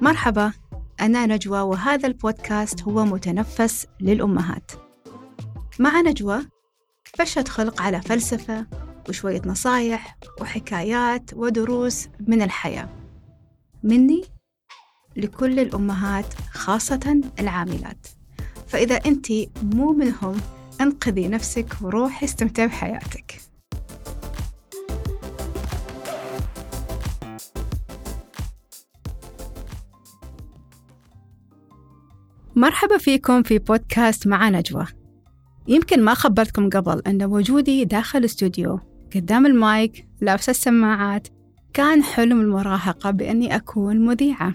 مرحبا أنا نجوى وهذا البودكاست هو متنفس للأمهات. مع نجوى فشت خلق على فلسفة وشوية نصايح وحكايات ودروس من الحياة. مني لكل الأمهات خاصة العاملات. فإذا أنت مو منهم انقذي نفسك وروحي استمتعي بحياتك. مرحبا فيكم في بودكاست مع نجوى يمكن ما خبرتكم قبل أن وجودي داخل الاستوديو. قدام المايك لابسة السماعات كان حلم المراهقة بأني أكون مذيعة.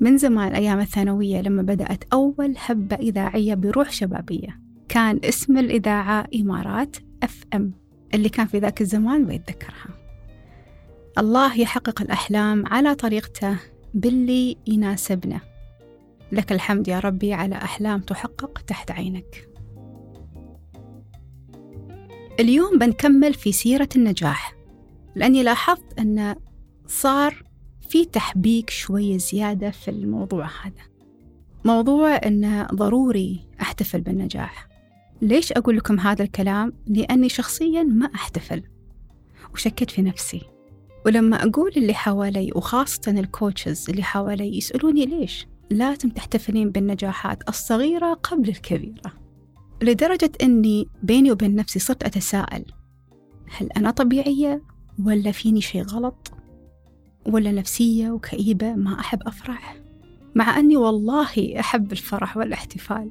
من زمان أيام الثانوية لما بدأت أول حبة إذاعية بروح شبابية كان اسم الإذاعة إمارات أف أم اللي كان في ذاك الزمان بيتذكرها الله يحقق الأحلام على طريقته باللي يناسبنا. لك الحمد يا ربي على أحلام تحقق تحت عينك. اليوم بنكمل في سيرة النجاح لأني لاحظت أن صار في تحبيك شوية زيادة في الموضوع هذا. موضوع أنه ضروري أحتفل بالنجاح. ليش أقول لكم هذا الكلام؟ لأني شخصيا ما أحتفل وشكيت في نفسي. ولما أقول اللي حوالي وخاصة الكوتشز اللي حوالي يسألوني ليش لازم تحتفلين بالنجاحات الصغيرة قبل الكبيرة. لدرجة أني بيني وبين نفسي صرت أتساءل هل أنا طبيعية ولا فيني شيء غلط؟ ولا نفسية وكئيبة ما أحب أفرح؟ مع أني والله أحب الفرح والاحتفال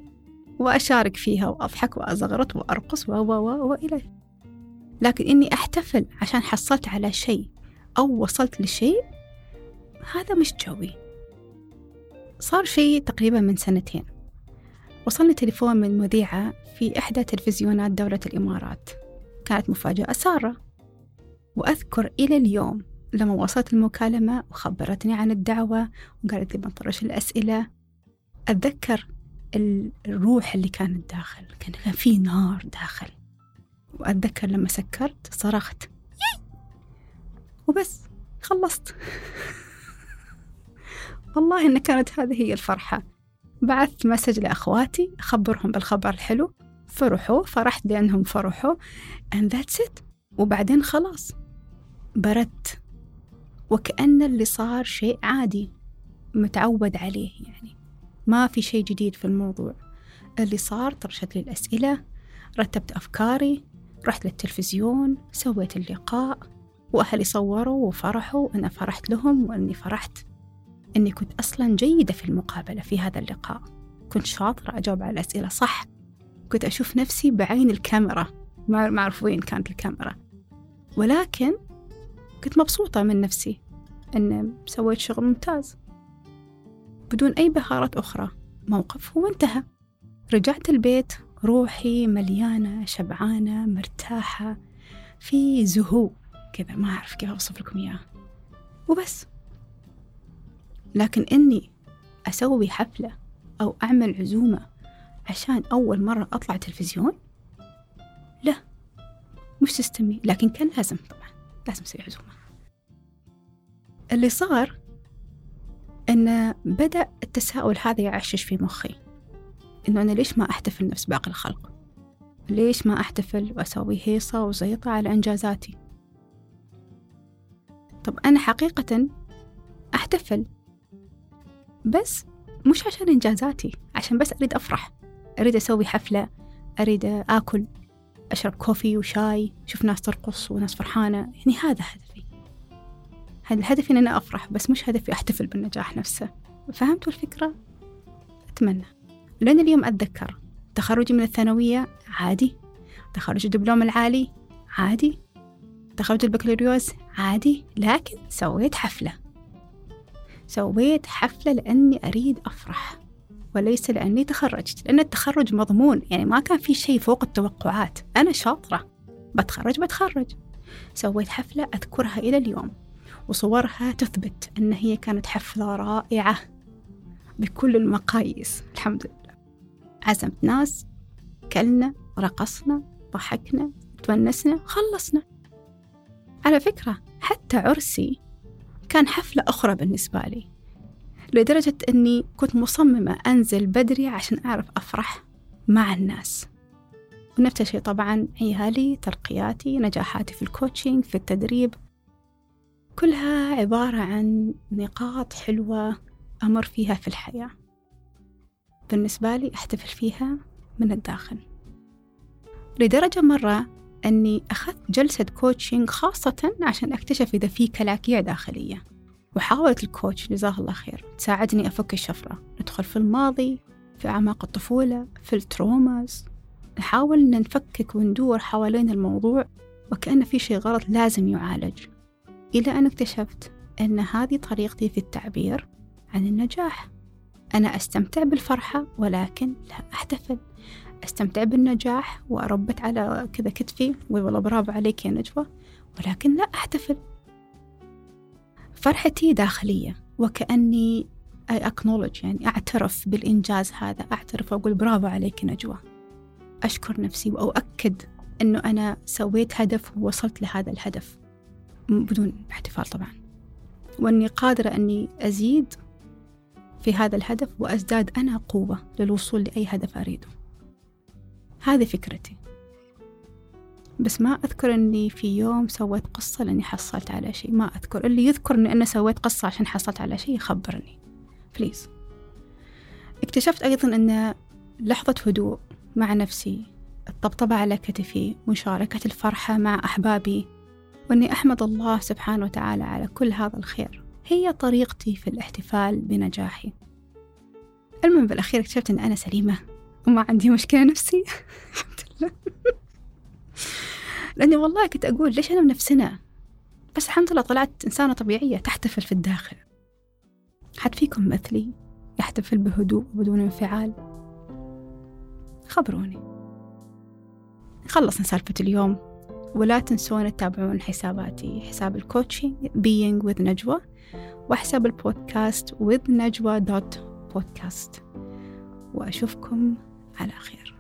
وأشارك فيها وأضحك وأزغرط وأرقص و و وإلى لكن إني أحتفل عشان حصلت على شيء أو وصلت لشيء هذا مش جوي. صار شيء تقريبا من سنتين. وصلني تليفون من مذيعة في إحدى تلفزيونات دولة الإمارات. كانت مفاجأة سارة. وأذكر إلى اليوم لما وصلت المكالمة وخبرتني عن الدعوة وقالت لي بنطرش الأسئلة. أتذكر الروح اللي كانت داخل كان في نار داخل. وأتذكر لما سكرت صرخت وبس خلصت. والله إن كانت هذه هي الفرحة. بعثت مسج لأخواتي أخبرهم بالخبر الحلو. فرحوا فرحت لأنهم فرحوا. And that's it. وبعدين خلاص. بردت وكأن اللي صار شيء عادي. متعود عليه يعني. ما في شيء جديد في الموضوع. اللي صار طرشت لي الأسئلة. رتبت أفكاري. رحت للتلفزيون. سويت اللقاء. وأهلي صوروا وفرحوا. أنا فرحت لهم وأني فرحت. أني كنت أصلا جيدة في المقابلة في هذا اللقاء. كنت شاطرة أجاوب على الأسئلة صح. كنت أشوف نفسي بعين الكاميرا. ما أعرف وين كانت الكاميرا. ولكن كنت مبسوطة من نفسي أن سويت شغل ممتاز. بدون أي بهارات أخرى موقف وانتهى رجعت البيت روحي مليانة شبعانة مرتاحة. في زهو كذا ما أعرف كيف أوصف لكم إياه. وبس. لكن إني أسوي حفلة أو أعمل عزومة عشان أول مرة أطلع تلفزيون؟ لا مش سيستمي لكن كان لازم طبعا لازم أسوي عزومة. اللي صار أن بدأ التساؤل هذا يعشش في مخي إنه أنا ليش ما أحتفل نفس باقي الخلق؟ ليش ما أحتفل وأسوي هيصة وزيطة على إنجازاتي؟ طب أنا حقيقة أحتفل بس مش عشان إنجازاتي عشان بس أريد أفرح. أريد أسوي حفلة أريد آكل أشرب كوفي وشاي أشوف ناس ترقص وناس فرحانة. يعني هذا هدفي. هذا هدفي إن أنا أفرح بس مش هدفي أحتفل بالنجاح نفسه. فهمتوا الفكرة؟ أتمنى. لأن اليوم أتذكر. تخرجي من الثانوية؟ عادي. تخرج الدبلوم العالي؟ عادي. تخرج البكالوريوس عادي. لكن سويت حفلة. سويت حفلة لأني أريد أفرح وليس لأني تخرجت لأن التخرج مضمون يعني ما كان في شيء فوق التوقعات. أنا شاطرة بتخرج بتخرج. سويت حفلة أذكرها إلى اليوم وصورها تثبت أن هي كانت حفلة رائعة بكل المقاييس. الحمد لله. عزمت ناس كلنا رقصنا ضحكنا تونسنا خلصنا. على فكرة حتى عرسي كان حفلة أخرى بالنسبة لي لدرجة أني كنت مصممة أنزل بدري عشان أعرف أفرح مع الناس. ونفس الشيء طبعا عيالي ترقياتي نجاحاتي في الكوتشنج في التدريب. كلها عبارة عن نقاط حلوة أمر فيها في الحياة. بالنسبة لي أحتفل فيها من الداخل. لدرجة مرة أني أخذت جلسة coaching خاصة عشان أكتشف إذا في كلاكيع داخلية. وحاولت ال coach جزاه الله خير تساعدني أفك الشفرة. ندخل في الماضي في أعماق الطفولة في ال traumas. نحاول أن نفكك وندور حوالين الموضوع وكأن في شيء غلط لازم يعالج. إلى أن اكتشفت أن هذه طريقتي في التعبير عن النجاح. أنا أستمتع بالفرحة ولكن لا أحتفل. أستمتع بالنجاح وأربت على كذا كتفي والله برافو عليك يا نجوى. ولكن لا أحتفل. فرحتي داخلية وكأني I acknowledge يعني أعترف بالإنجاز هذا أعترف وأقول برافو عليك نجوى. أشكر نفسي وأؤكد أنه أنا سويت هدف ووصلت لهذا الهدف. بدون احتفال طبعا. وأني قادرة أني أزيد في هذا الهدف وأزداد أنا قوة للوصول لأي هدف أريده. هذه فكرتي. بس ما أذكر أني في يوم سويت قصة لأني حصلت على شيء. ما أذكر. اللي يذكر أني أنا سويت قصة عشان حصلت على شيء يخبرني. please اكتشفت أيضا أن لحظة هدوء مع نفسي الطبطبة على كتفي مشاركة الفرحة مع أحبابي وأني أحمد الله سبحانه وتعالى على كل هذا الخير هي طريقتي في الاحتفال بنجاحي. المهم بالأخير اكتشفت أن أنا سليمة. وما عندي مشكلة نفسية. الحمد لله. لأني والله كنت أقول ليش أنا بنفسنا بس الحمد لله طلعت إنسانة طبيعية تحتفل في الداخل. حد فيكم مثلي يحتفل بهدوء بدون انفعال؟ خبروني. خلصنا سالفة اليوم. ولا تنسون تتابعون حساباتي حساب الكوتشنج being with نجوى وحساب البودكاست with نجوى دوت بودكاست وأشوفكم على خير.